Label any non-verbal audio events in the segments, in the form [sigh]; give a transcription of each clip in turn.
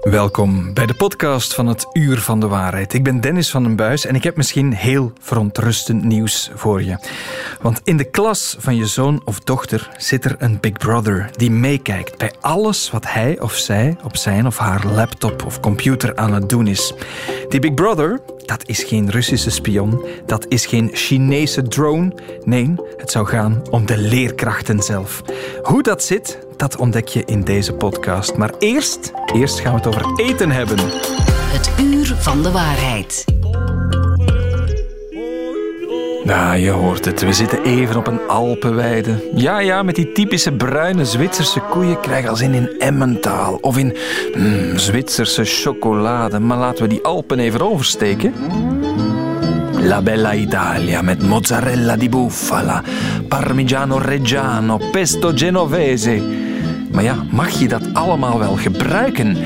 Welkom bij de podcast van het Uur van de Waarheid. Ik ben Dennis van den Buis en ik heb misschien heel verontrustend nieuws voor je. Want in de klas van je zoon of dochter zit er een Big Brother die meekijkt bij alles wat hij of zij op zijn of haar laptop of computer aan het doen is. Die Big Brother, dat is geen Russische spion, dat is geen Chinese drone. Nee, het zou gaan om de leerkrachten zelf. Hoe dat zit, dat ontdek je in deze podcast. Maar eerst, eerst gaan we het over eten hebben. Het uur van de waarheid. Nou, je hoort het. We zitten even op een Alpenweide. Ja, ja, met die typische bruine Zwitserse koeien krijg je al zin in Emmentaal. Of in mm, Zwitserse chocolade. Maar laten we die Alpen even oversteken. La Bella Italia met mozzarella di bufala, parmigiano reggiano, pesto genovese. Maar ja, mag je dat allemaal wel gebruiken?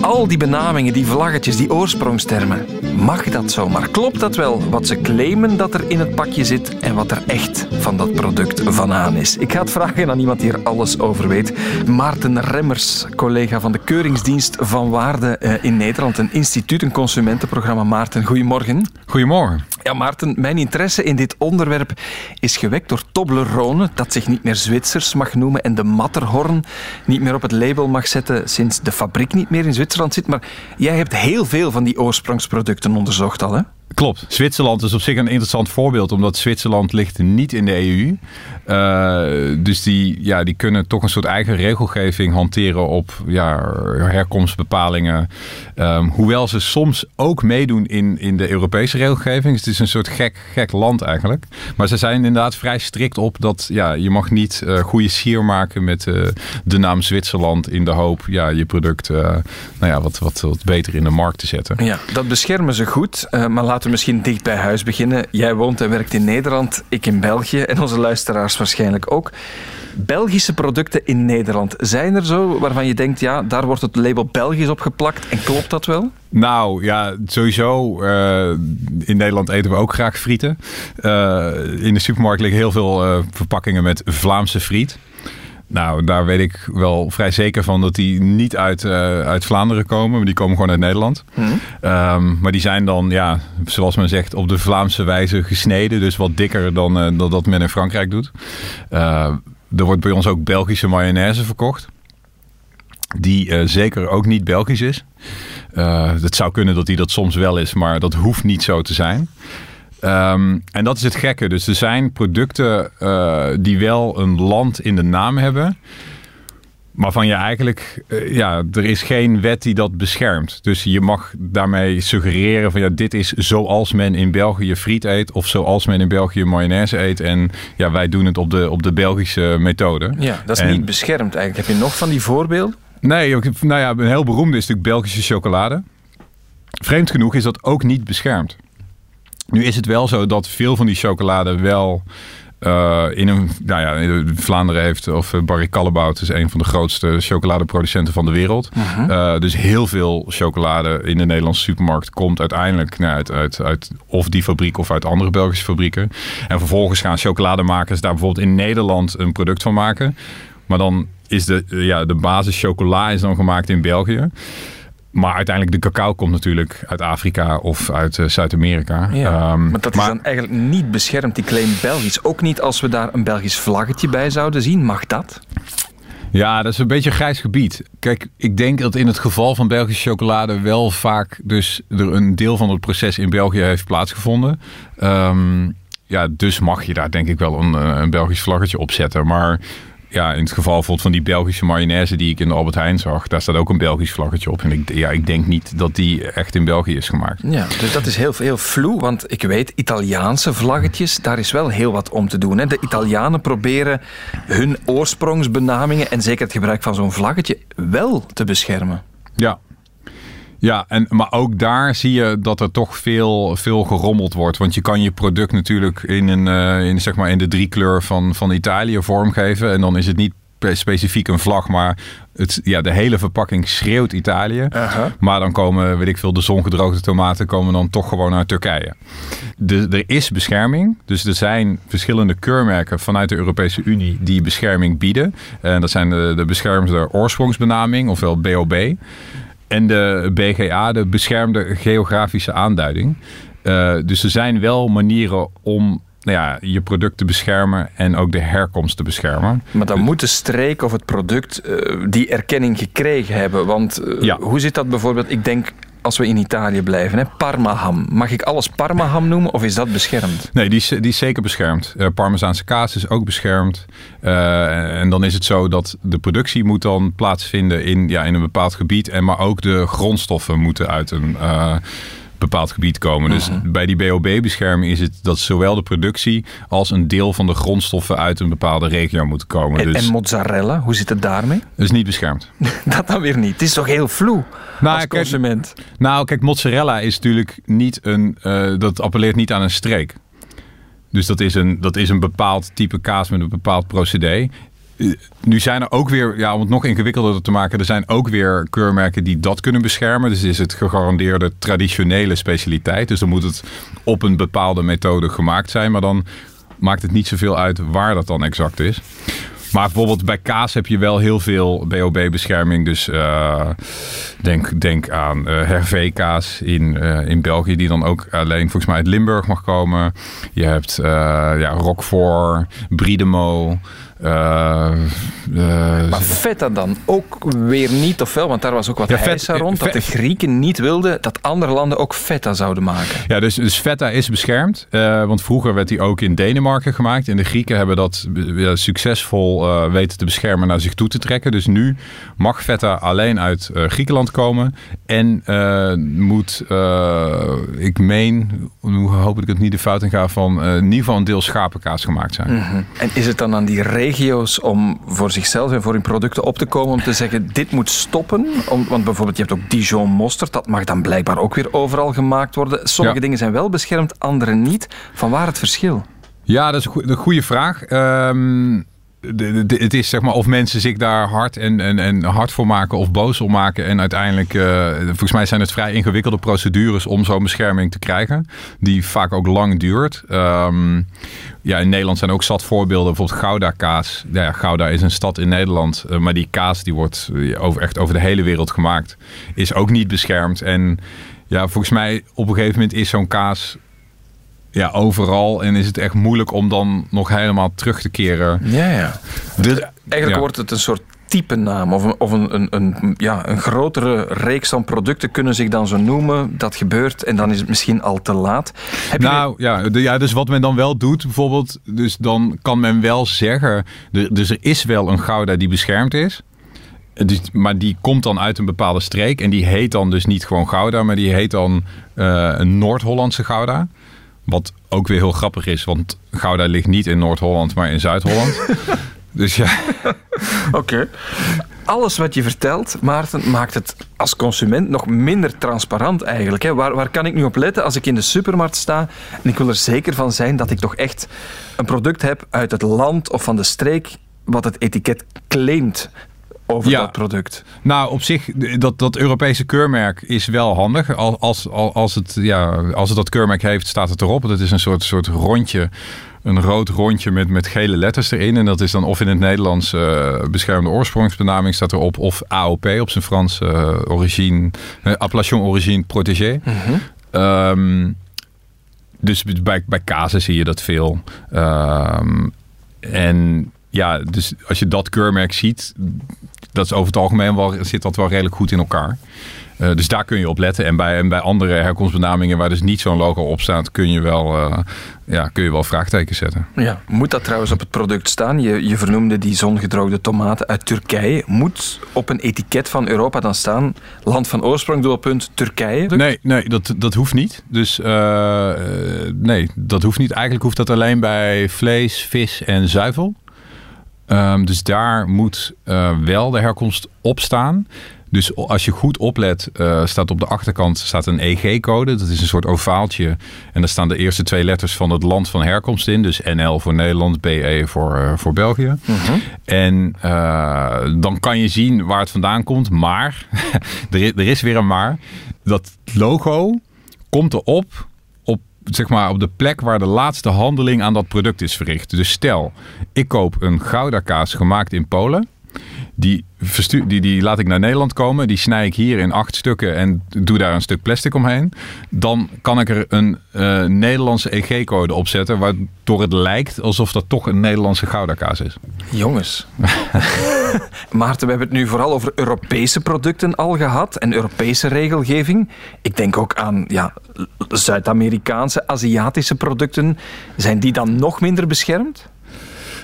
Al die benamingen, die vlaggetjes, die oorsprongstermen. Mag dat zo? Maar klopt dat wel? Wat ze claimen dat er in het pakje zit en wat er echt van dat product vanaan is? Ik ga het vragen aan iemand die er alles over weet. Maarten Remmers, collega van de Keuringsdienst van Waarde eh, in Nederland. Een instituut, een consumentenprogramma. Maarten, goedemorgen. Goedemorgen. Ja, Maarten, mijn interesse in dit onderwerp is gewekt door Toblerone, dat zich niet meer Zwitsers mag noemen en de Matterhorn niet meer op het label mag zetten sinds de fabriek niet meer in Zwitserland zit. Maar jij hebt heel veel van die oorsprongsproducten onderzocht al, hè? Klopt. Zwitserland is op zich een interessant voorbeeld, omdat Zwitserland ligt niet in de EU. Uh, dus die, ja, die kunnen toch een soort eigen regelgeving hanteren op ja, herkomstbepalingen. Um, hoewel ze soms ook meedoen in, in de Europese regelgeving. Dus het is een soort gek, gek land eigenlijk. Maar ze zijn inderdaad vrij strikt op dat ja, je mag niet uh, goede sier maken met uh, de naam Zwitserland in de hoop ja, je product nou ja, wat, wat, wat beter in de markt te zetten. Ja, dat beschermen ze goed. maar we misschien dicht bij huis beginnen. Jij woont en werkt in Nederland, ik in België en onze luisteraars waarschijnlijk ook. Belgische producten in Nederland, zijn er zo waarvan je denkt, ja, daar wordt het label Belgisch op geplakt en klopt dat wel? Nou ja, sowieso. Uh, in Nederland eten we ook graag frieten. Uh, in de supermarkt liggen heel veel uh, verpakkingen met Vlaamse friet. Nou, daar weet ik wel vrij zeker van dat die niet uit, uh, uit Vlaanderen komen. Maar die komen gewoon uit Nederland. Hmm. Um, maar die zijn dan, ja, zoals men zegt, op de Vlaamse wijze gesneden. Dus wat dikker dan, uh, dan dat men in Frankrijk doet. Uh, er wordt bij ons ook Belgische mayonaise verkocht. Die zeker ook niet Belgisch is. het zou kunnen dat die dat soms wel is, maar dat hoeft niet zo te zijn. Um, en dat is het gekke. Dus er zijn producten uh, die wel een land in de naam hebben. Maar van je eigenlijk, uh, ja, er is geen wet die dat beschermt. Dus je mag daarmee suggereren van ja, dit is zoals men in België friet eet. Of zoals men in België mayonaise eet. En ja, wij doen het op de, op de Belgische methode. Ja, dat is en, niet beschermd eigenlijk. Heb je nog van die voorbeelden? Nee, nou ja, een heel beroemde is natuurlijk Belgische chocolade. Vreemd genoeg is dat ook niet beschermd. Nu is het wel zo dat veel van die chocolade wel uh, in een, nou ja, Vlaanderen heeft, of eh, Barry Callebaut is een van de grootste chocoladeproducenten van de wereld. Uh -huh. uh, dus heel veel chocolade in de Nederlandse supermarkt komt uiteindelijk nou, uit, uit, uit of die fabriek of uit andere Belgische fabrieken. En vervolgens gaan chocolademakers daar bijvoorbeeld in Nederland een product van maken. Maar dan is de, ja, de basis chocola is dan gemaakt in België. Maar uiteindelijk, de cacao komt natuurlijk uit Afrika of uit uh, Zuid-Amerika. Ja, um, maar dat maar, is dan eigenlijk niet beschermd, die claim Belgisch. Ook niet als we daar een Belgisch vlaggetje bij zouden zien. Mag dat? Ja, dat is een beetje een grijs gebied. Kijk, ik denk dat in het geval van Belgische chocolade wel vaak dus er een deel van het proces in België heeft plaatsgevonden. Um, ja, dus mag je daar denk ik wel een, een Belgisch vlaggetje op zetten. Maar ja, in het geval bijvoorbeeld van die Belgische mayonaise die ik in de Albert Heijn zag, daar staat ook een Belgisch vlaggetje op. En ik, ja, ik denk niet dat die echt in België is gemaakt. Ja, dus dat is heel, heel vloe, want ik weet, Italiaanse vlaggetjes, daar is wel heel wat om te doen. Hè. De Italianen proberen hun oorsprongsbenamingen en zeker het gebruik van zo'n vlaggetje wel te beschermen. Ja, ja, en, maar ook daar zie je dat er toch veel, veel gerommeld wordt. Want je kan je product natuurlijk in, een, uh, in, zeg maar in de driekleur van, van Italië vormgeven. En dan is het niet specifiek een vlag, maar het, ja, de hele verpakking schreeuwt Italië. Uh -huh. Maar dan komen, weet ik veel, de zongedroogde tomaten komen dan toch gewoon uit Turkije. De, er is bescherming. Dus er zijn verschillende keurmerken vanuit de Europese Unie die bescherming bieden. En dat zijn de, de beschermde oorsprongsbenaming, ofwel BOB. En de BGA, de beschermde geografische aanduiding. Uh, dus er zijn wel manieren om nou ja, je product te beschermen en ook de herkomst te beschermen. Maar dan moet de streek of het product uh, die erkenning gekregen hebben. Want uh, ja. hoe zit dat bijvoorbeeld? Ik denk als we in Italië blijven, hè, Parmaham. Mag ik alles Parmaham noemen of is dat beschermd? Nee, die is, die zeker beschermd. Uh, Parmezaanse kaas is ook beschermd. Uh, en dan is het zo dat de productie moet dan plaatsvinden in, ja, in een bepaald gebied. En maar ook de grondstoffen moeten uit een... Uh, bepaald gebied komen. Dus mhm. bij die BOB-bescherming is het dat zowel de productie als een deel van de grondstoffen uit een bepaalde regio moeten komen. En, dus, en mozzarella, hoe zit het daarmee? Dat is niet beschermd. [laughs] dat dan weer niet. Het is toch heel vloe nou, als consument? Nou, kijk, mozzarella is natuurlijk niet een... Uh, dat appelleert niet aan een streek. Dus dat is, een, dat is een bepaald type kaas met een bepaald procedé nu zijn er ook weer, ja, om het nog ingewikkelder te maken, er zijn ook weer keurmerken die dat kunnen beschermen. Dus is het gegarandeerde traditionele specialiteit. Dus dan moet het op een bepaalde methode gemaakt zijn. Maar dan maakt het niet zoveel uit waar dat dan exact is. Maar bijvoorbeeld bij kaas heb je wel heel veel BOB-bescherming. Dus uh, denk, denk aan uh, Hervé-kaas in, uh, in België, die dan ook alleen volgens mij uit Limburg mag komen. Je hebt ja, Roquefort, Bridemo. Uh, maar feta dan ook weer niet, of wel? Want daar was ook wat ja, heisa rond. Dat de Grieken niet wilden dat andere landen ook feta zouden maken. Ja, dus, dus feta is beschermd. Uh, want vroeger werd die ook in Denemarken gemaakt. En de Grieken hebben dat succesvol weten te beschermen naar zich toe te trekken. Dus nu mag feta alleen uit Griekenland komen. En moet, ik meen, hoe hoop ik het niet de fout in ga, van in ieder geval een deel schapenkaas gemaakt zijn. Mm -hmm. En is het dan aan die regio regio's om voor zichzelf en voor hun producten op te komen om te zeggen dit moet stoppen? Om, want bijvoorbeeld je hebt ook Dijon mosterd, dat mag dan blijkbaar ook weer overal gemaakt worden. Sommige dingen zijn wel beschermd, andere niet. Van waar het verschil? Ja, dat is een goede vraag. Um, het is zeg maar of mensen zich daar hard en, en, en hard voor maken of boos om maken. En uiteindelijk, uh, volgens mij zijn het vrij ingewikkelde procedures om zo'n bescherming te krijgen. Die vaak ook lang duurt. Um, ja, in Nederland zijn ook zat voorbeelden. Bijvoorbeeld Gouda kaas. Ja, Gouda is een stad in Nederland. Uh, maar die kaas die wordt eh, over, echt over de hele wereld gemaakt. Is ook niet beschermd. En ja, volgens mij op een gegeven moment is zo'n kaas ja, overal. En is het echt moeilijk om dan nog helemaal terug te keren. Ja, ja. Dus eigenlijk wordt het een soort type naam of, een, of een, een, een, ja, een grotere reeks van producten kunnen zich dan zo noemen. Dat gebeurt en dan is het misschien al te laat. Heb nou je... ja, de, ja, dus wat men dan wel doet, bijvoorbeeld, dus dan kan men wel zeggen, dus er is wel een Gouda die beschermd is. Dus, maar die komt dan uit een bepaalde streek en die heet dan dus niet gewoon Gouda, maar die heet dan uh, een Noord-Hollandse Gouda. Wat ook weer heel grappig is, want Gouda ligt niet in Noord-Holland, maar in Zuid-Holland. [laughs] dus ja. Oké. Alles wat je vertelt, Maarten, maakt het als consument nog minder transparant eigenlijk. Hè? Waar, waar kan ik nu op letten als ik in de supermarkt sta en ik wil er zeker van zijn dat ik toch echt een product heb uit het land of van de streek wat het etiket claimt over dat product? Nou, op zich, dat, dat Europese keurmerk is wel handig. Als, als, als, het, ja, als het dat keurmerk heeft, staat het erop. Dat is een soort, soort rondje een rood rondje met, met gele letters erin. En dat is dan of in het Nederlands uh, beschermde oorsprongsbenaming staat erop. Of AOP op zijn Frans. Uh, origine, uh, appellation origine protégée. Mm um, dus bij, bij kazen zie je dat veel. Um, en ja, dus als je dat keurmerk ziet, dat is over het algemeen wel, zit dat wel redelijk goed in elkaar. Uh, dus daar kun je op letten. En bij, en bij andere herkomstbenamingen waar dus niet zo'n logo op staat, kun je wel, uh, ja, kun je wel vraagtekens zetten. Ja, moet dat trouwens op het product staan? Je, je vernoemde die zongedroogde tomaten uit Turkije. Moet op een etiket van Europa dan staan land van oorsprong, doelpunt Turkije? Nee, nee dat, dat hoeft niet. Dus uh, nee, dat hoeft niet. Eigenlijk hoeft dat alleen bij vlees, vis en zuivel. Um, dus daar moet uh, wel de herkomst op staan. Dus als je goed oplet, uh, staat op de achterkant staat een EG-code. Dat is een soort ovaaltje. En daar staan de eerste twee letters van het land van herkomst in. Dus NL voor Nederland, BE voor, uh, voor België. Mhm. En dan kan je zien waar het vandaan komt. Maar, [laughs] er, er is weer een maar. Dat logo komt erop zeg maar, op de plek waar de laatste handeling aan dat product is verricht. Dus stel, ik koop een Gouda kaas gemaakt in Polen. Die, verstu- die, die laat ik naar Nederland komen. Die snij ik hier in acht stukken en doe daar een stuk plastic omheen. Dan kan ik er een eh, Nederlandse EG-code op zetten. Waardoor het lijkt alsof dat toch een Nederlandse Gouda-kaas is. Jongens. [laughs] Maarten, we hebben het nu vooral over Europese producten al gehad en Europese regelgeving. Ik denk ook aan ja, Zuid-Amerikaanse, Aziatische producten. Zijn die dan nog minder beschermd?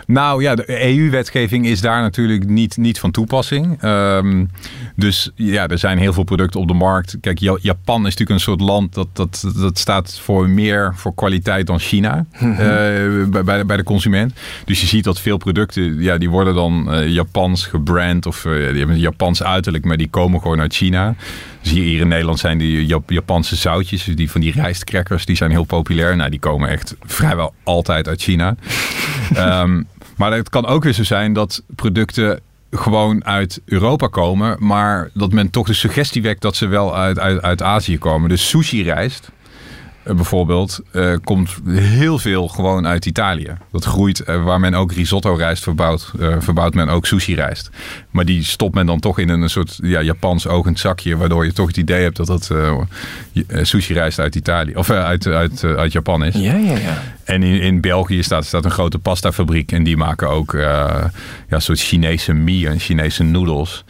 Nou ja, de EU-wetgeving is daar natuurlijk niet, niet van toepassing. Ehm, dus ja, er zijn heel veel producten op de markt. Kijk, Ja- Japan is natuurlijk een soort land dat, dat, dat staat voor meer voor kwaliteit dan China [laughs] eh, bij, bij, de- bij de consument. Dus je ziet dat veel producten, ja, die worden dan eh, Japans gebrand of eh, die hebben een Japans uiterlijk, maar die komen gewoon uit China. Dus hier, in Nederland zijn die Jap- Japanse zoutjes, dus die van die rijstcrackers, die zijn heel populair. Nou, die komen echt vrijwel altijd uit China. Ehm, maar het kan ook weer zo zijn dat producten gewoon uit Europa komen, maar dat men toch de suggestie wekt dat ze wel uit, uit, uit Azië komen. Dus sushi rijst bijvoorbeeld eh, komt heel veel gewoon uit Italië. Dat groeit eh, waar men ook risotto rijst verbouwt, eh, verbouwt men ook sushi rijst. Maar die stopt men dan toch in een soort ja, Japans ogend zakje, waardoor je toch het idee hebt dat dat eh, eh, sushi rijst uit Italië of eh, uit, uit, eh, uit Japan is. Ja, ja, ja. En in, in België staat, staat een grote pastafabriek. En die maken ook eh, ja, soort Chinese mie en Chinese noedels.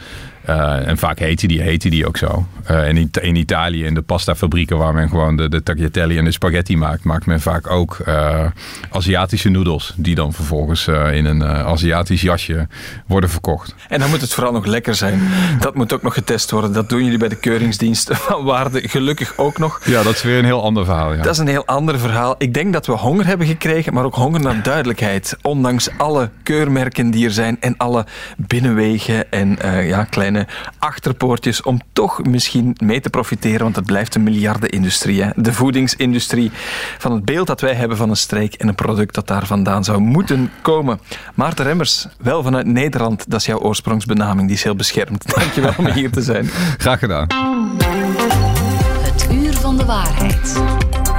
Eh, en vaak heten die, die ook zo. En in, in Italië, in de pastafabrieken waar men gewoon de, de tagliatelle en de spaghetti maakt, maakt men vaak ook eh, Aziatische noedels. Die dan vervolgens in een Aziatisch jasje worden verkocht. En dan moet het vooral nog lekker zijn. Dat moet ook nog getest worden. Dat doen jullie bij de keuringsdienst [laughs] van waarde gelukkig ook nog. Ja, dat is weer een heel ander verhaal. Ja. Dat is een heel ander verhaal. Ik denk dat we honger hebben gekregen, maar ook honger naar duidelijkheid. Ondanks alle keurmerken die er zijn en alle binnenwegen en ja, kleine achterpoortjes om toch misschien mee te profiteren, want het blijft een miljardenindustrie. Hè? De voedingsindustrie van het beeld dat wij hebben van een streek en een product dat daar vandaan zou moeten komen. Maarten Remmers, wel vanuit Nederland, dat is jouw oorsprongsbenaming, die is heel beschermd. [laughs] Dankjewel om hier te zijn. Graag gedaan. Het uur van de waarheid.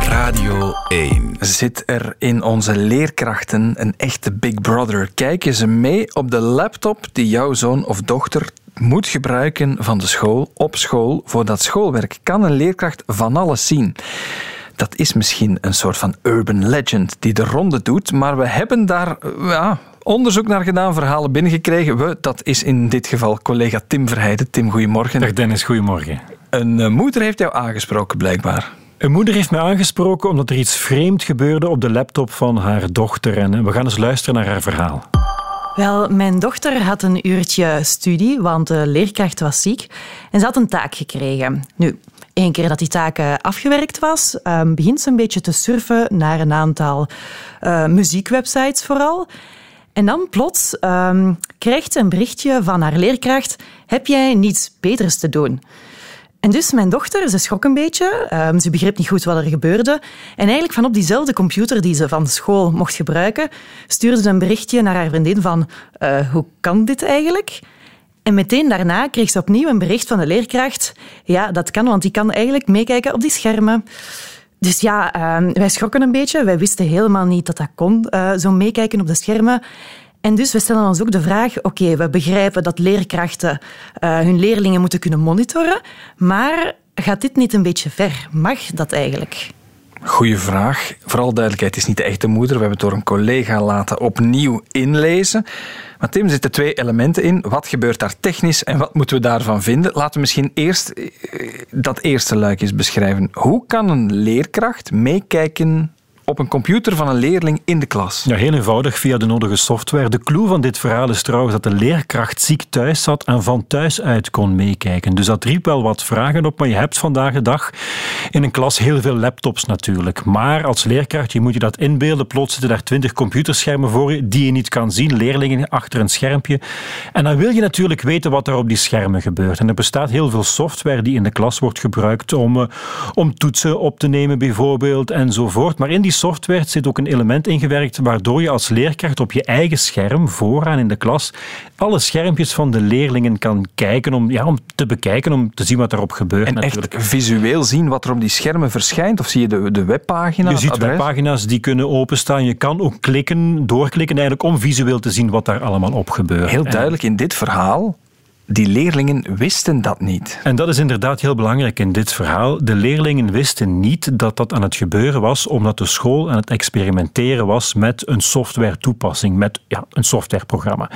Radio 1. Zit er in onze leerkrachten een echte Big Brother? Kijken ze mee op de laptop die jouw zoon of dochter moet gebruiken van de school op school voor dat schoolwerk? Kan een leerkracht van alles zien? Dat is misschien een soort van urban legend die de ronde doet, maar we hebben daar eh, ja, onderzoek naar gedaan, verhalen binnengekregen. We, dat is in dit geval collega Tim Verheijden. Tim, goedemorgen. Dag Dennis, goedemorgen. Een eh, moeder heeft jou aangesproken, blijkbaar. Een moeder heeft mij aangesproken omdat er iets vreemd gebeurde op de laptop van haar dochter. En eh, we gaan eens luisteren naar haar verhaal. Wel, mijn dochter had een uurtje studie, want de leerkracht was ziek. En ze had een taak gekregen. Nu, één keer dat die taak eh, afgewerkt was, eh, begint ze een beetje te surfen naar een aantal eh, muziekwebsites vooral. En dan plots ehm, krijgt ze een berichtje van haar leerkracht: Heb jij niets beters te doen? En dus mijn dochter, ze schrok een beetje. Ehm, ze begreep niet goed wat er gebeurde. En eigenlijk van op diezelfde computer die ze van school mocht gebruiken, stuurde ze een berichtje naar haar vriendin van eh, hoe kan dit eigenlijk? En meteen daarna kreeg ze opnieuw een bericht van de leerkracht. Ja, dat kan, want die kan eigenlijk meekijken op die schermen. Dus ja, ehm, wij schrokken een beetje. Wij wisten helemaal niet dat dat kon, eh, zo meekijken op de schermen. En dus we stellen ons ook de vraag, oké, we begrijpen dat leerkrachten eh, hun leerlingen moeten kunnen monitoren, maar gaat dit niet een beetje ver? Mag dat eigenlijk? Goeie vraag. Vooral duidelijkheid, is niet de echte moeder. We hebben het door een collega laten opnieuw inlezen. Maar Tim, er zitten twee elementen in. Wat gebeurt daar technisch en wat moeten we daarvan vinden? Laten we misschien eerst eh, dat eerste luik eens beschrijven. Hoe kan een leerkracht meekijken op een computer van een leerling in de klas? Ja, heel eenvoudig via de nodige software. De clue van dit verhaal is trouwens dat de leerkracht ziek thuis zat en van thuis uit kon meekijken. Dus dat riep wel wat vragen op, maar je hebt vandaag de dag in een klas heel veel laptops natuurlijk. Maar als leerkracht, je moet je dat inbeelden, plots zitten daar twintig computerschermen voor je die je niet kan zien, leerlingen achter een schermpje. En dan wil je natuurlijk weten wat er op die schermen gebeurt. En er bestaat heel veel software die in de klas wordt gebruikt om, eh, om toetsen op te nemen bijvoorbeeld enzovoort. Maar in die software zit ook een element ingewerkt waardoor je als leerkracht op je eigen scherm vooraan in de klas alle schermpjes van de leerlingen kan kijken om, ja, om te bekijken, om te zien wat erop gebeurt. En natuurlijk. echt visueel zien wat er op die schermen verschijnt? Of zie je de, de webpagina? Je ziet adres? webpagina's die kunnen openstaan. Je kan ook klikken, doorklikken eigenlijk om visueel te zien wat daar allemaal op gebeurt. Heel duidelijk in dit verhaal, die leerlingen wisten dat niet. En dat is inderdaad heel belangrijk in dit verhaal. De leerlingen wisten niet dat dat aan het gebeuren was, omdat de school aan het experimenteren was met een software-toepassing, met ja, een softwareprogramma.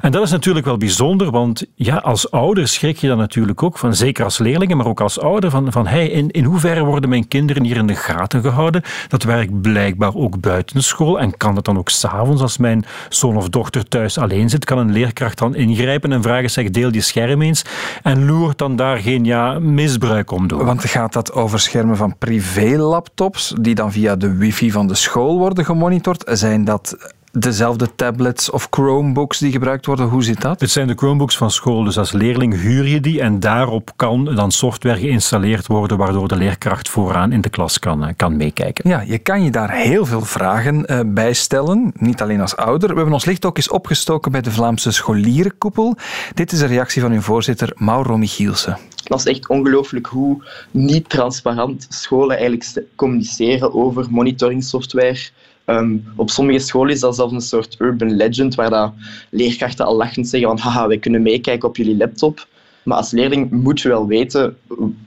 En dat is natuurlijk wel bijzonder, want ja, als ouder schrik je dan natuurlijk ook van, zeker als leerlingen, maar ook als ouder, van, van hey, in, in hoeverre worden mijn kinderen hier in de gaten gehouden? Dat werkt blijkbaar ook buiten school en kan dat dan ook s'avonds als mijn zoon of dochter thuis alleen zit, kan een leerkracht dan ingrijpen en vragen, zeg, deel je scherm eens en loert dan daar geen ja, misbruik om door. Want gaat dat over schermen van privé-laptops, die dan via de wifi van de school worden gemonitord? Zijn dat dezelfde tablets of Chromebooks die gebruikt worden? Hoe zit dat? Het zijn de Chromebooks van school, dus als leerling huur je die en daarop kan dan software geïnstalleerd worden waardoor de leerkracht vooraan in de klas kan, eh, kan meekijken. Ja, je kan je daar heel veel vragen eh, bij stellen, niet alleen als ouder. We hebben ons licht ook eens opgestoken bij de Vlaamse scholierenkoepel. Dit is de reactie van hun voorzitter Mauro Michielsen. Dat is echt ongelooflijk hoe niet transparant scholen eigenlijk communiceren over monitoringssoftware. Ehm, op sommige scholen is dat zelfs een soort urban legend, waar dat leerkrachten al lachend zeggen van haha, wij kunnen meekijken op jullie laptop. Maar als leerling moet je wel weten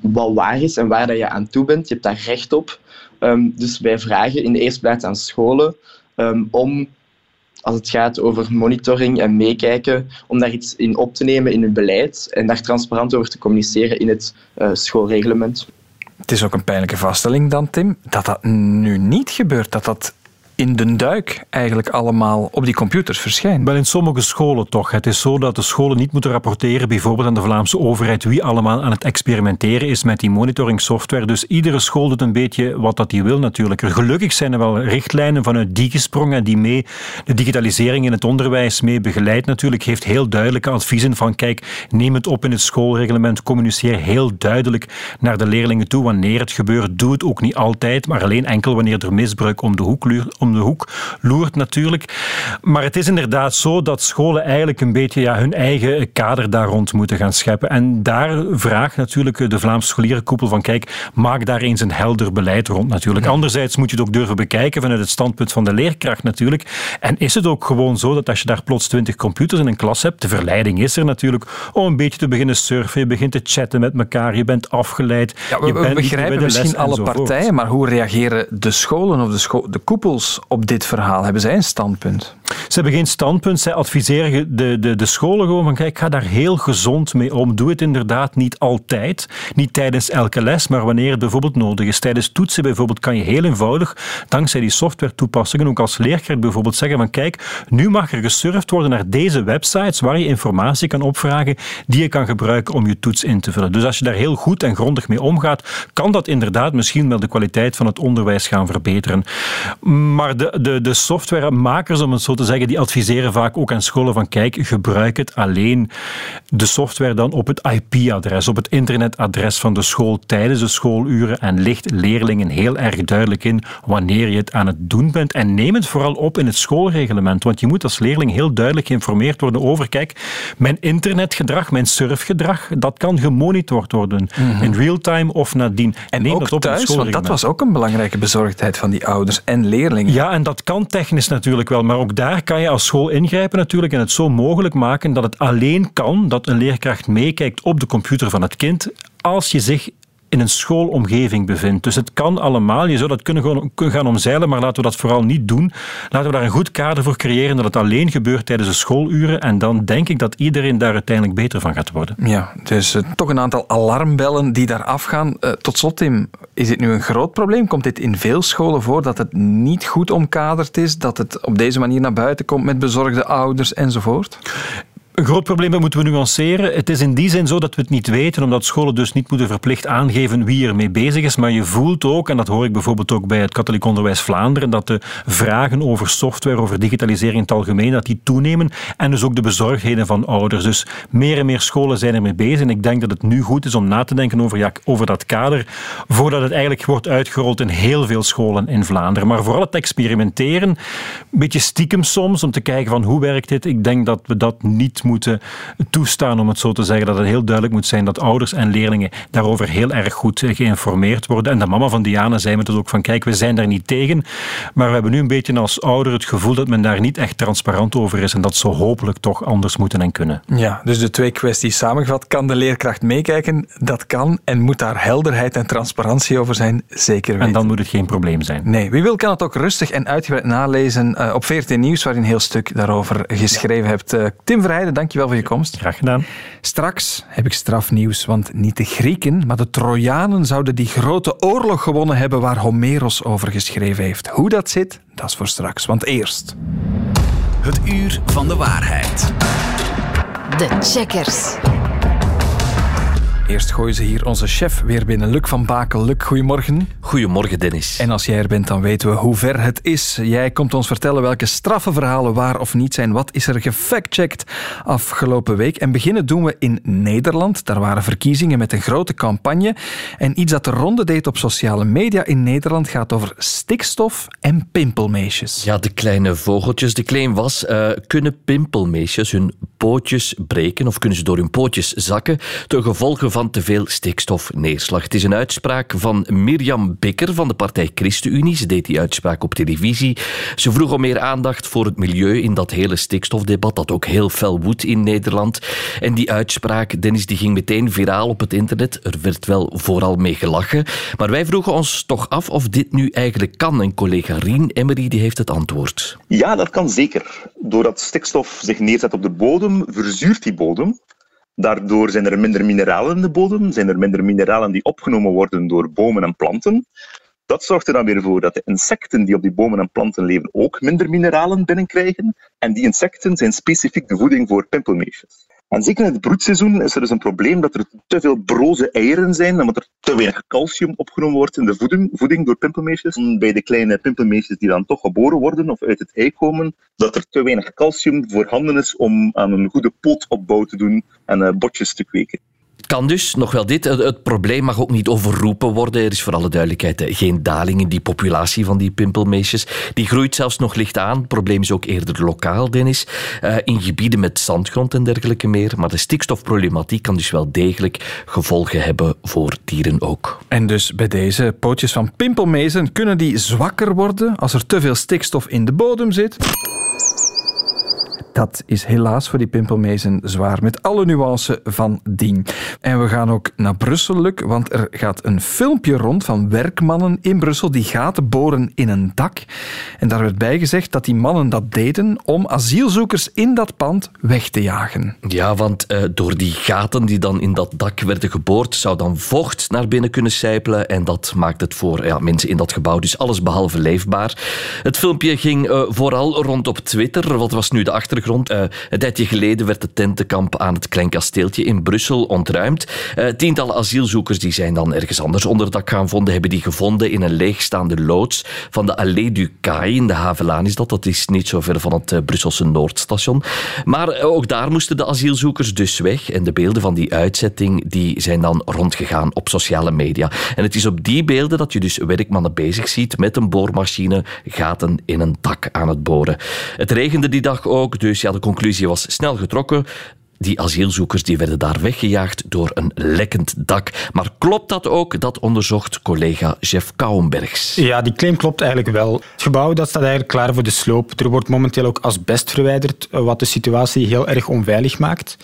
wat waar is en waar dat je aan toe bent. Je hebt daar recht op. Ehm, dus wij vragen in de eerste plaats aan scholen ehm, om, als het gaat over monitoring en meekijken, om daar iets in op te nemen in hun beleid en daar transparant over te communiceren in het eh, schoolreglement. Het is ook een pijnlijke vaststelling dan, Tim, dat dat nu niet gebeurt. Dat dat in de duik eigenlijk allemaal op die computers verschijnt. Wel in sommige scholen toch. Het is zo dat de scholen niet moeten rapporteren, bijvoorbeeld aan de Vlaamse overheid, wie allemaal aan het experimenteren is met die monitoring software. Dus iedere school doet een beetje wat dat die wil natuurlijk. Gelukkig zijn er wel richtlijnen vanuit die gesprongen die mee de digitalisering in het onderwijs mee begeleidt natuurlijk. Geeft heel duidelijke adviezen van kijk, neem het op in het schoolreglement, communiceer heel duidelijk naar de leerlingen toe wanneer het gebeurt. Doe het ook niet altijd, maar alleen enkel wanneer er misbruik om de hoek luurt om de hoek loert natuurlijk. Maar het is inderdaad zo dat scholen eigenlijk een beetje ja, hun eigen kader daar rond moeten gaan scheppen. En daar vraagt natuurlijk de Vlaamse scholierenkoepel van kijk, maak daar eens een helder beleid rond natuurlijk. Anderzijds moet je het ook durven bekijken vanuit het standpunt van de leerkracht natuurlijk. En is het ook gewoon zo dat als je daar plots twintig computers in een klas hebt, de verleiding is er natuurlijk om een beetje te beginnen surfen, je begint te chatten met elkaar, je bent afgeleid. Ja, we, je we bent bij begrijpen misschien alle partijen, maar hoe reageren de scholen of de, scho- de koepels op dit verhaal? Hebben zij een standpunt? Ze hebben geen standpunt. Zij adviseren de, de, de scholen gewoon van kijk, ga daar heel gezond mee om. Doe het inderdaad niet altijd. Niet tijdens elke les, maar wanneer het bijvoorbeeld nodig is. Tijdens toetsen bijvoorbeeld kan je heel eenvoudig, dankzij die software toepassingen, ook als leerkracht bijvoorbeeld zeggen van kijk, nu mag er gesurfd worden naar deze websites waar je informatie kan opvragen die je kan gebruiken om je toets in te vullen. Dus als je daar heel goed en grondig mee omgaat, kan dat inderdaad misschien wel de kwaliteit van het onderwijs gaan verbeteren. Maar de, de, de softwaremakers, om het zo te zeggen, die adviseren vaak ook aan scholen van kijk, gebruik het alleen de software dan op het IP-adres, op het internetadres van de school tijdens de schooluren en licht leerlingen heel erg duidelijk in wanneer je het aan het doen bent en neem het vooral op in het schoolreglement, want je moet als leerling heel duidelijk geïnformeerd worden over kijk, mijn internetgedrag, mijn surfgedrag, dat kan gemonitord worden in real-time of nadien. En neem ook dat op in het thuis, want dat was ook een belangrijke bezorgdheid van die ouders en leerlingen. Ja, en dat kan technisch natuurlijk wel, maar ook daar kan je als school ingrijpen natuurlijk en het zo mogelijk maken dat het alleen kan dat een leerkracht meekijkt op de computer van het kind als je zich in een schoolomgeving bevindt. Dus het kan allemaal. Je zou dat kunnen, gaan omzeilen, maar laten we dat vooral niet doen. Laten we daar een goed kader voor creëren dat het alleen gebeurt tijdens de schooluren en dan denk ik dat iedereen daar uiteindelijk beter van gaat worden. Ja, dus toch een aantal alarmbellen die daar afgaan. Eh, tot slot, Tim, is dit nu een groot probleem? Komt dit in veel scholen voor dat het niet goed omkaderd is? Dat het op deze manier naar buiten komt met bezorgde ouders enzovoort? Een groot probleem dat moeten we nuanceren. Het is in die zin zo dat we het niet weten, omdat scholen dus niet moeten verplicht aangeven wie ermee bezig is. Maar je voelt ook, en dat hoor ik bijvoorbeeld ook bij het Katholiek Onderwijs Vlaanderen, dat de vragen over software, over digitalisering in het algemeen, dat die toenemen. En dus ook de bezorgdheden van ouders. Dus meer en meer scholen zijn ermee bezig. En ik denk dat het nu goed is om na te denken over, ja, over dat kader, voordat het eigenlijk wordt uitgerold in heel veel scholen in Vlaanderen. Maar vooral het experimenteren, een beetje stiekem soms, om te kijken van hoe werkt dit. Ik denk dat we dat niet moeten toestaan, om het zo te zeggen. Dat het heel duidelijk moet zijn dat ouders en leerlingen daarover heel erg goed geïnformeerd worden. En de mama van Diana zei me dus ook van, kijk, we zijn daar niet tegen, maar we hebben nu een beetje als ouder het gevoel dat men daar niet echt transparant over is en dat ze hopelijk toch anders moeten en kunnen. Ja, dus de twee kwesties samengevat. Kan de leerkracht meekijken? Dat kan. En moet daar helderheid en transparantie over zijn? Zeker weten. En dan moet het geen probleem zijn. Nee, wie wil kan het ook rustig en uitgebreid nalezen uh, op VRT Nieuws, waar je een heel stuk daarover geschreven ja. hebt. Uh, Tim Verheijden, dankjewel voor je komst. Graag gedaan. Straks heb ik strafnieuws, want niet de Grieken, maar de Trojanen zouden die grote oorlog gewonnen hebben waar Homeros over geschreven heeft. Hoe dat zit, dat is voor straks. Want eerst... Het uur van de waarheid. De checkers. Eerst gooien ze hier onze chef weer binnen. Luc van Bakel. Luc, goedemorgen. Goedemorgen, Dennis. En als jij er bent, dan weten we hoe ver het is. Jij komt ons vertellen welke straffenverhalen waar of niet zijn. Wat is er gefactcheckt afgelopen week? En beginnen doen we in Nederland. Daar waren verkiezingen met een grote campagne. En iets dat de ronde deed op sociale media in Nederland gaat over stikstof en pimpelmeisjes. Ja, de kleine vogeltjes. De claim was, uh, kunnen pimpelmeisjes hun pootjes breken of kunnen ze door hun pootjes zakken ten gevolge van te veel stikstofneerslag. Het is een uitspraak van Mirjam Bikker van de partij ChristenUnie. Ze deed die uitspraak op televisie. Ze vroeg om meer aandacht voor het milieu in dat hele stikstofdebat dat ook heel fel woedt in Nederland. En die uitspraak, Dennis, die ging meteen viraal op het internet. Er werd wel vooral mee gelachen. Maar wij vroegen ons toch af of dit nu eigenlijk kan. En collega Rien Emery die heeft het antwoord. Ja, dat kan zeker. Doordat stikstof zich neerzet op de bodem, verzuurt die bodem. Daardoor zijn er minder mineralen in de bodem, zijn er minder mineralen die opgenomen worden door bomen en planten. Dat zorgt er dan weer voor dat de insecten die op die bomen en planten leven ook minder mineralen binnenkrijgen. En die insecten zijn specifiek de voeding voor pimpelmeesjes. En zeker in het broedseizoen is er dus een probleem dat er te veel broze eieren zijn, omdat er te weinig calcium opgenomen wordt in de voeding, voeding door pimpelmeisjes. Bij de kleine pimpelmeisjes die dan toch geboren worden of uit het ei komen, dat er te weinig calcium voorhanden is om aan een goede pootopbouw te doen en uh, botjes te kweken kan dus nog wel dit. Het probleem mag ook niet overroepen worden. Er is voor alle duidelijkheid eh, geen daling in die populatie van die pimpelmeisjes. Die groeit zelfs nog licht aan. Het probleem is ook eerder lokaal, Dennis. Uh, in gebieden met zandgrond en dergelijke meer. Maar de stikstofproblematiek kan dus wel degelijk gevolgen hebben voor dieren ook. En dus bij deze pootjes van pimpelmezen kunnen die zwakker worden als er te veel stikstof in de bodem zit? Dat is helaas voor die pimpelmezen zwaar, met alle nuance van dien. En we gaan ook naar Brussel, Luc, want er gaat een filmpje rond van werkmannen in Brussel die gaten boren in een dak. En daar werd bijgezegd dat die mannen dat deden om asielzoekers in dat pand weg te jagen. Ja, want uh, door die gaten die dan in dat dak werden geboord, zou dan vocht naar binnen kunnen sijpelen. En dat maakt het voor ja, mensen in dat gebouw dus alles behalve leefbaar. Het filmpje ging uh, vooral rond op Twitter. Wat was nu de achtergrond? Uh, een tijdje geleden werd het tentenkamp aan het Klein Kasteeltje in Brussel ontruimd. Uh, tientallen asielzoekers die zijn dan ergens anders onder dak gaan vonden, hebben die gevonden in een leegstaande loods van de Allée du Caille in de Havelaan is dat. Dat is niet zo ver van het uh, Brusselse Noordstation. Maar ook daar moesten de asielzoekers dus weg. En de beelden van die uitzetting die zijn dan rondgegaan op sociale media. En het is op die beelden dat je dus werkmannen bezig ziet met een boormachine gaten in een dak aan het boren. Het regende die dag ook, ja, de conclusie was snel getrokken. Die asielzoekers die werden daar weggejaagd door een lekkend dak. Maar klopt dat ook? Dat onderzocht collega Jeff Kouwenbergs. Ja, die claim klopt eigenlijk wel. Het gebouw dat staat eigenlijk klaar voor de sloop. Er wordt momenteel ook asbest verwijderd, wat de situatie heel erg onveilig maakt.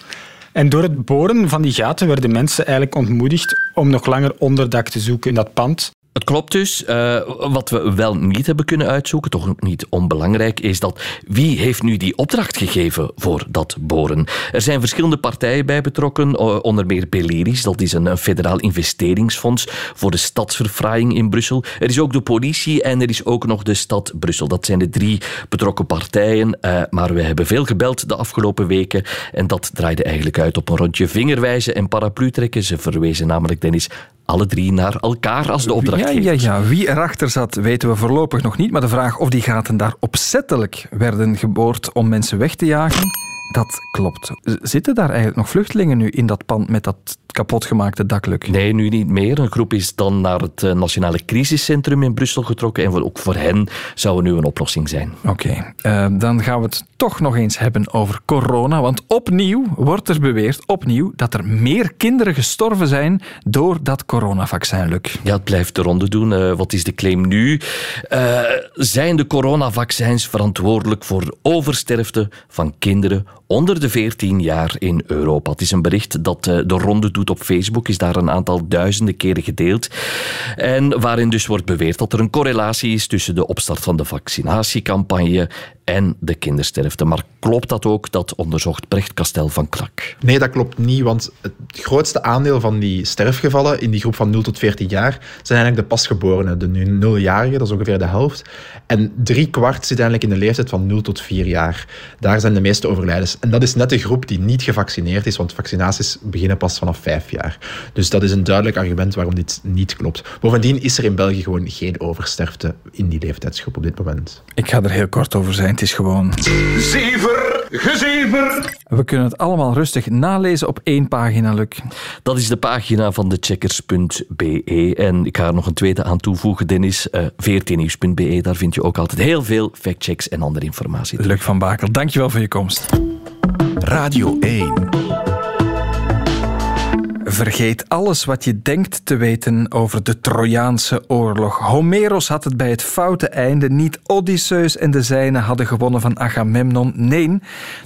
En door het boren van die gaten werden mensen eigenlijk ontmoedigd om nog langer onderdak te zoeken in dat pand. Het klopt dus. Uh, wat we wel niet hebben kunnen uitzoeken, toch niet onbelangrijk, is dat wie heeft nu die opdracht gegeven voor dat boren? Er zijn verschillende partijen bij betrokken, onder meer Beleris, dat is een federaal investeringsfonds voor de stadsverfraaiing in Brussel. Er is ook de politie en er is ook nog de stad Brussel. Dat zijn de drie betrokken partijen, uh, maar we hebben veel gebeld de afgelopen weken en dat draaide eigenlijk uit op een rondje vingerwijzen en paraplu trekken. Ze verwezen namelijk, Dennis, alle drie naar elkaar als de opdrachtgevers. Ja, ja, ja. Wie erachter zat, weten we voorlopig nog niet. Maar de vraag of die gaten daar opzettelijk werden geboord om mensen weg te jagen, dat klopt. Zitten daar eigenlijk nog vluchtelingen nu in dat pand met dat kapotgemaakte dakluk? Nee, nu niet meer. Een groep is dan naar het eh, Nationale Crisiscentrum in Brussel getrokken. En ook voor hen zou er nu een oplossing zijn. Oké, eh, dan gaan we het toch nog eens hebben over corona. Want opnieuw wordt er beweerd, opnieuw, dat er meer kinderen gestorven zijn door dat coronavaccinluk. Ja, het blijft de ronde doen. Uh, wat is de claim nu? zijn de coronavaccins verantwoordelijk voor oversterfte van kinderen onder de 14 jaar in Europa. Het is een bericht dat eh, de ronde doet op Facebook, is daar een aantal duizenden keren gedeeld. En waarin dus wordt beweerd dat er een correlatie is tussen de opstart van de vaccinatiecampagne en de kindersterfte. Maar klopt dat ook, dat onderzocht Brecht Kastel van Klak? Nee, dat klopt niet, want het grootste aandeel van die sterfgevallen in die groep van 0 tot 14 jaar zijn eigenlijk de pasgeborenen, de nu nuljarigen, dat is ongeveer de helft. En drie kwart zit eigenlijk in de leeftijd van 0 tot 4 jaar. Daar zijn de meeste overlijdens. En dat is net de groep die niet gevaccineerd is, want vaccinaties beginnen pas vanaf 5 jaar. Dus dat is een duidelijk argument waarom dit niet klopt. Bovendien is er in België gewoon geen oversterfte in die leeftijdsgroep op dit moment. Ik ga er heel kort over zijn. Het is gewoon... Zever, gezever. We kunnen het allemaal rustig nalezen op één pagina, Luc. Dat is de pagina van de checkers.be. En ik ga er nog een tweede aan toevoegen, Dennis. Uh, eh, 14nieuws.be, daar vind je ook altijd heel veel factchecks en andere informatie. Luc van Bakel, dankjewel voor je komst. Radio 1. Vergeet alles wat je denkt te weten over de Trojaanse oorlog. Homeros had het bij het foute einde. Niet Odysseus en de zijnen hadden gewonnen van Agamemnon. Nee,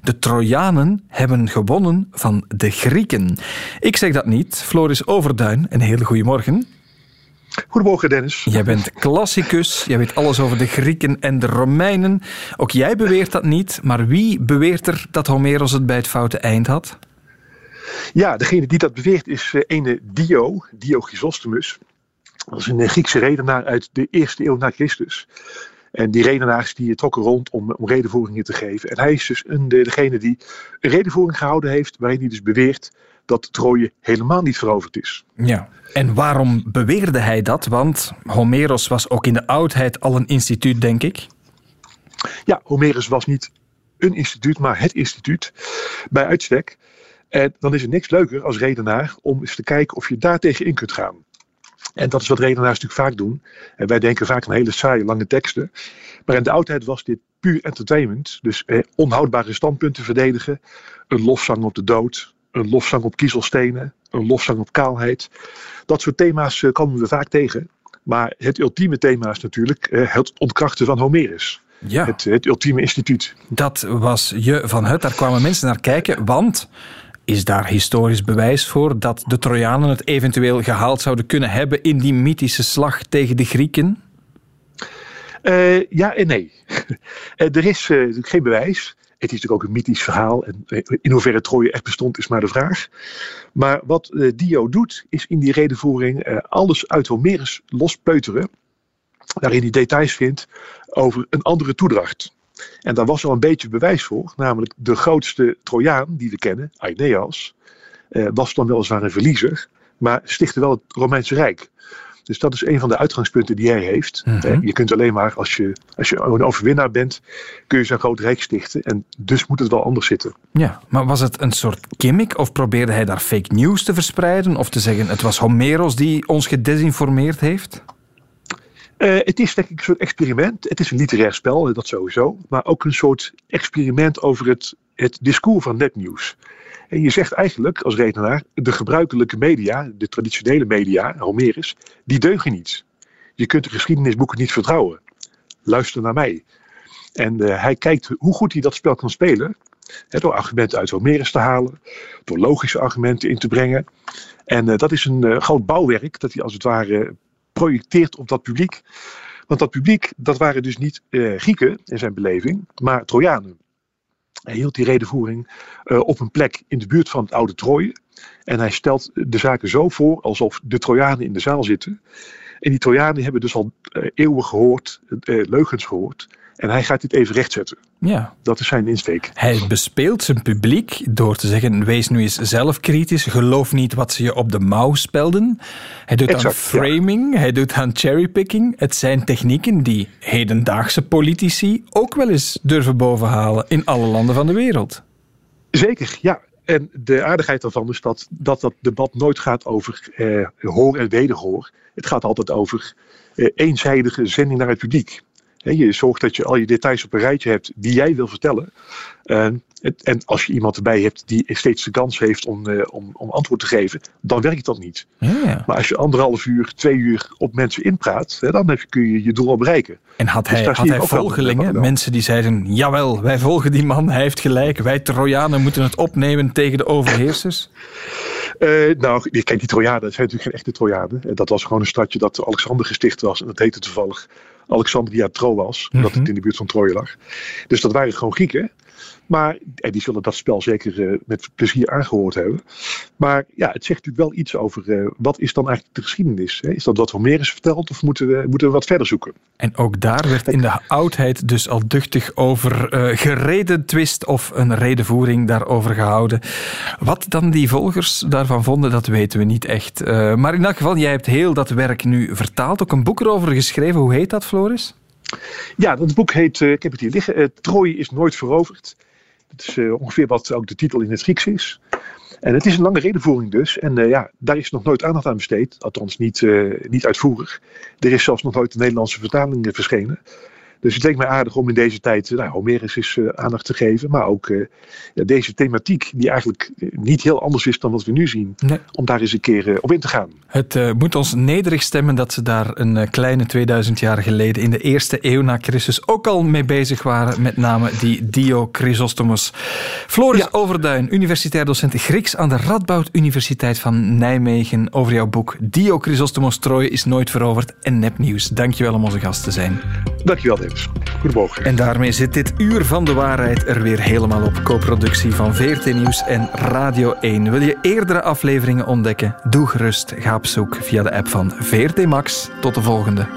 de Trojanen hebben gewonnen van de Grieken. Ik zeg dat niet. Floris Overduin, een hele goede morgen. Goedemorgen, Dennis. Jij bent klassicus. Jij weet alles over de Grieken en de Romeinen. Ook jij beweert dat niet. Maar wie beweert er dat Homeros het bij het foute eind had? Ja, degene die dat beweert is uh, ene Dio, Dio Chrysostomus. Dat is een eh, Griekse redenaar uit de eerste eeuw na Christus. En die redenaars die trokken rond om, om redenvoeringen te geven. En hij is dus een, de, degene die een redenvoering gehouden heeft waarin hij dus beweert dat Troje helemaal niet veroverd is. Ja, en waarom beweerde hij dat? Want Homeros was ook in de oudheid al een instituut, denk ik. Ja, Homerus was niet een instituut, maar het instituut bij uitstek. En dan is er niks leuker als redenaar om eens te kijken of je daar tegen in kunt gaan. En dat is wat redenaars natuurlijk vaak doen. En wij denken vaak aan hele saaie, lange teksten. Maar in de oudheid was dit puur entertainment. Dus eh, onhoudbare standpunten verdedigen. Een lofzang op de dood. Een lofzang op kiezelstenen. Een lofzang op kaalheid. Dat soort thema's eh, komen we vaak tegen. Maar het ultieme thema is natuurlijk eh, het ontkrachten van Homerus. Ja. Het, het ultieme instituut. Dat was je van het. Daar kwamen mensen naar kijken. Want is daar historisch bewijs voor dat de Trojanen het eventueel gehaald zouden kunnen hebben in die mythische slag tegen de Grieken? Uh, ja en nee. uh, [laughs] er is uh, geen bewijs. Het is natuurlijk ook een mythisch verhaal. En in hoeverre Troje echt bestond, is maar de vraag. Maar wat Dio doet, is in die redenvoering alles uit Homerus lospeuteren. Waarin hij details vindt over een andere toedracht. En daar was al een beetje bewijs voor, namelijk de grootste Trojaan die we kennen, Aeneas, eh, was dan weliswaar een verliezer, maar stichtte wel het Romeinse Rijk. Dus dat is een van de uitgangspunten die hij heeft. Mm Je kunt alleen maar, als je, als je een overwinnaar bent, kun je zo'n groot rijk stichten. En dus moet het wel anders zitten. Ja, maar was het een soort gimmick? Of probeerde hij daar fake news te verspreiden? Of te zeggen, het was Homeros die ons gedesinformeerd heeft? Uh, het is denk ik een soort experiment. Het is een literair spel, dat sowieso. Maar ook een soort experiment over het, het discours van netnieuws. En je zegt eigenlijk als redenaar, de gebruikelijke media, de traditionele media, Homerus, die deugen niet. Je kunt de geschiedenisboeken niet vertrouwen. Luister naar mij. En uh, hij kijkt hoe goed hij dat spel kan spelen. Hè, door argumenten uit Homerus te halen, door logische argumenten in te brengen. En dat is een groot bouwwerk dat hij als het ware projecteert op dat publiek. Want dat publiek, dat waren dus niet uh, Grieken in zijn beleving, maar Trojanen. Hij hield die redenvoering uh, op een plek in de buurt van het oude Troje. En hij stelt de zaken zo voor alsof de Trojanen in de zaal zitten. En die Trojanen hebben dus al uh, eeuwen gehoord, leugens gehoord. En hij gaat dit even rechtzetten. Ja. Dat is zijn insteek. Hij bespeelt zijn publiek door te zeggen: wees nu eens zelf kritisch. Geloof niet wat ze je op de mouw spelden. Hij doet exact, aan framing, ja. hij doet aan cherrypicking. Het zijn technieken die hedendaagse politici ook wel eens durven bovenhalen in alle landen van de wereld. Zeker, ja. En de aardigheid daarvan is dat dat, dat debat nooit gaat over eh, hoor en wederhoor. Het gaat altijd over eh, eenzijdige zending naar het publiek. Je zorgt dat je al je details op een rijtje hebt die jij wil vertellen. En, en als je iemand erbij hebt die steeds de kans heeft om, uh, om, om antwoord te geven, dan werkt dat niet. Ja. Maar als je anderhalf uur, twee uur op mensen inpraat, hè, dan heb, kun je je doel al bereiken. En had hij, dus had hij volgelingen, mensen die zeiden, jawel, wij volgen die man, hij heeft gelijk, wij Trojanen moeten het opnemen tegen de overheersers? Uh, [laughs] nou, kijk, die Trojanen, dat zijn natuurlijk geen echte Trojanen. Dat was gewoon een stadje dat Alexander gesticht was. En dat heette toevallig Alexandria Troas, omdat het in de buurt van Troje lag. Dus dat waren gewoon Grieken. Maar en die zullen dat spel zeker uh, met plezier aangehoord hebben. Maar ja, het zegt natuurlijk wel iets over uh, wat is dan eigenlijk de geschiedenis. Hè? Is dat wat Homerus vertelt of moeten we, moeten we wat verder zoeken? En ook daar werd in de oudheid dus al duchtig over uh, gereden twist of een redenvoering daarover gehouden. Wat dan die volgers daarvan vonden, dat weten we niet echt. maar in elk geval, jij hebt heel dat werk nu vertaald. Ook een boek erover geschreven. Hoe heet dat, Floris? Ja, dat boek heet, ik heb het hier liggen, Troje is nooit veroverd. Dat is uh, ongeveer wat ook de titel in het Grieks is. En het is een lange redenvoering dus. En uh, ja, daar is nog nooit aandacht aan besteed. Althans niet, uh, niet uitvoerig. Er is zelfs nog nooit een Nederlandse vertaling verschenen. Dus het leek mij aardig om in deze tijd nou, Homerus eens uh, aandacht te geven. Maar ook uh, deze thematiek, die eigenlijk niet heel anders is dan wat we nu zien. Nee. Om daar eens een keer op in te gaan. Het moet ons nederig stemmen dat ze daar een kleine 2000 jaar geleden in de eerste eeuw na Christus ook al mee bezig waren. Met name die Dio Chrysostomos. Floris ja. Overduin, universitair docent Grieks aan de Radboud Universiteit van Nijmegen. Over jouw boek Dio Chrysostomos Troje is nooit veroverd en nepnieuws. Dankjewel om onze gast te zijn. Dankjewel, En daarmee zit dit uur van de waarheid er weer helemaal op. Co-productie van VRT Nieuws en Radio 1. Wil je eerdere afleveringen ontdekken? Doe gerust. Ga op zoek via de app van VRT Max. Tot de volgende.